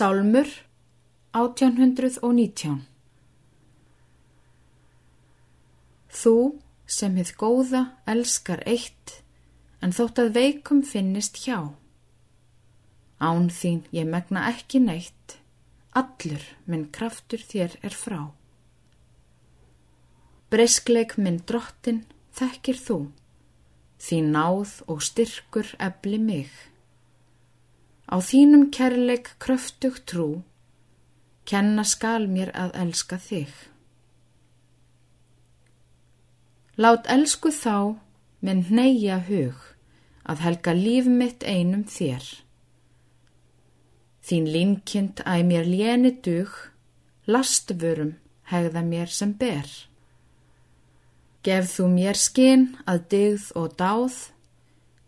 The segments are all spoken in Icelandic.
Sálmur 1819 Þú sem hið góða elskar eitt en þótt að veikum finnist hjá. Án þín ég megna ekki neitt, allur minn kraftur þér er frá. Breskleik minn drottin þekkir þú, því náð og styrkur ebli mig. Á þínum kærleik kröftug trú, kenna skal mér að elska þig. Lát elsku þá minn neyja hug að helga líf mitt einum þér. Þín límkind æg mér léni dug, lastvörum hegða mér sem ber. Gef þú mér skinn að digð og dáð,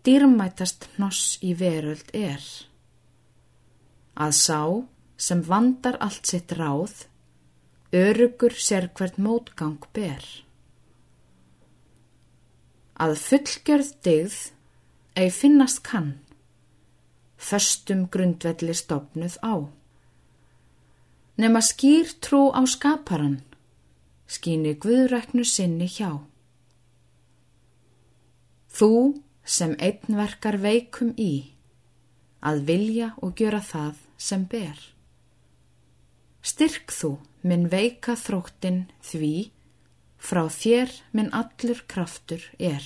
dýrmætast hnoss í veröld er að sá sem vandar allt sitt ráð, örugur sér hvert mótgang ber. Að fullgjörð digð ei finnast kann, föstum grundvelli stopnuð á. Nefn að skýr trú á skaparan, skýni guðræknu sinni hjá. Þú sem einnverkar veikum í, að vilja og gjöra það sem ber. Styrk þú minn veika þróttin því frá þér minn allur kraftur er.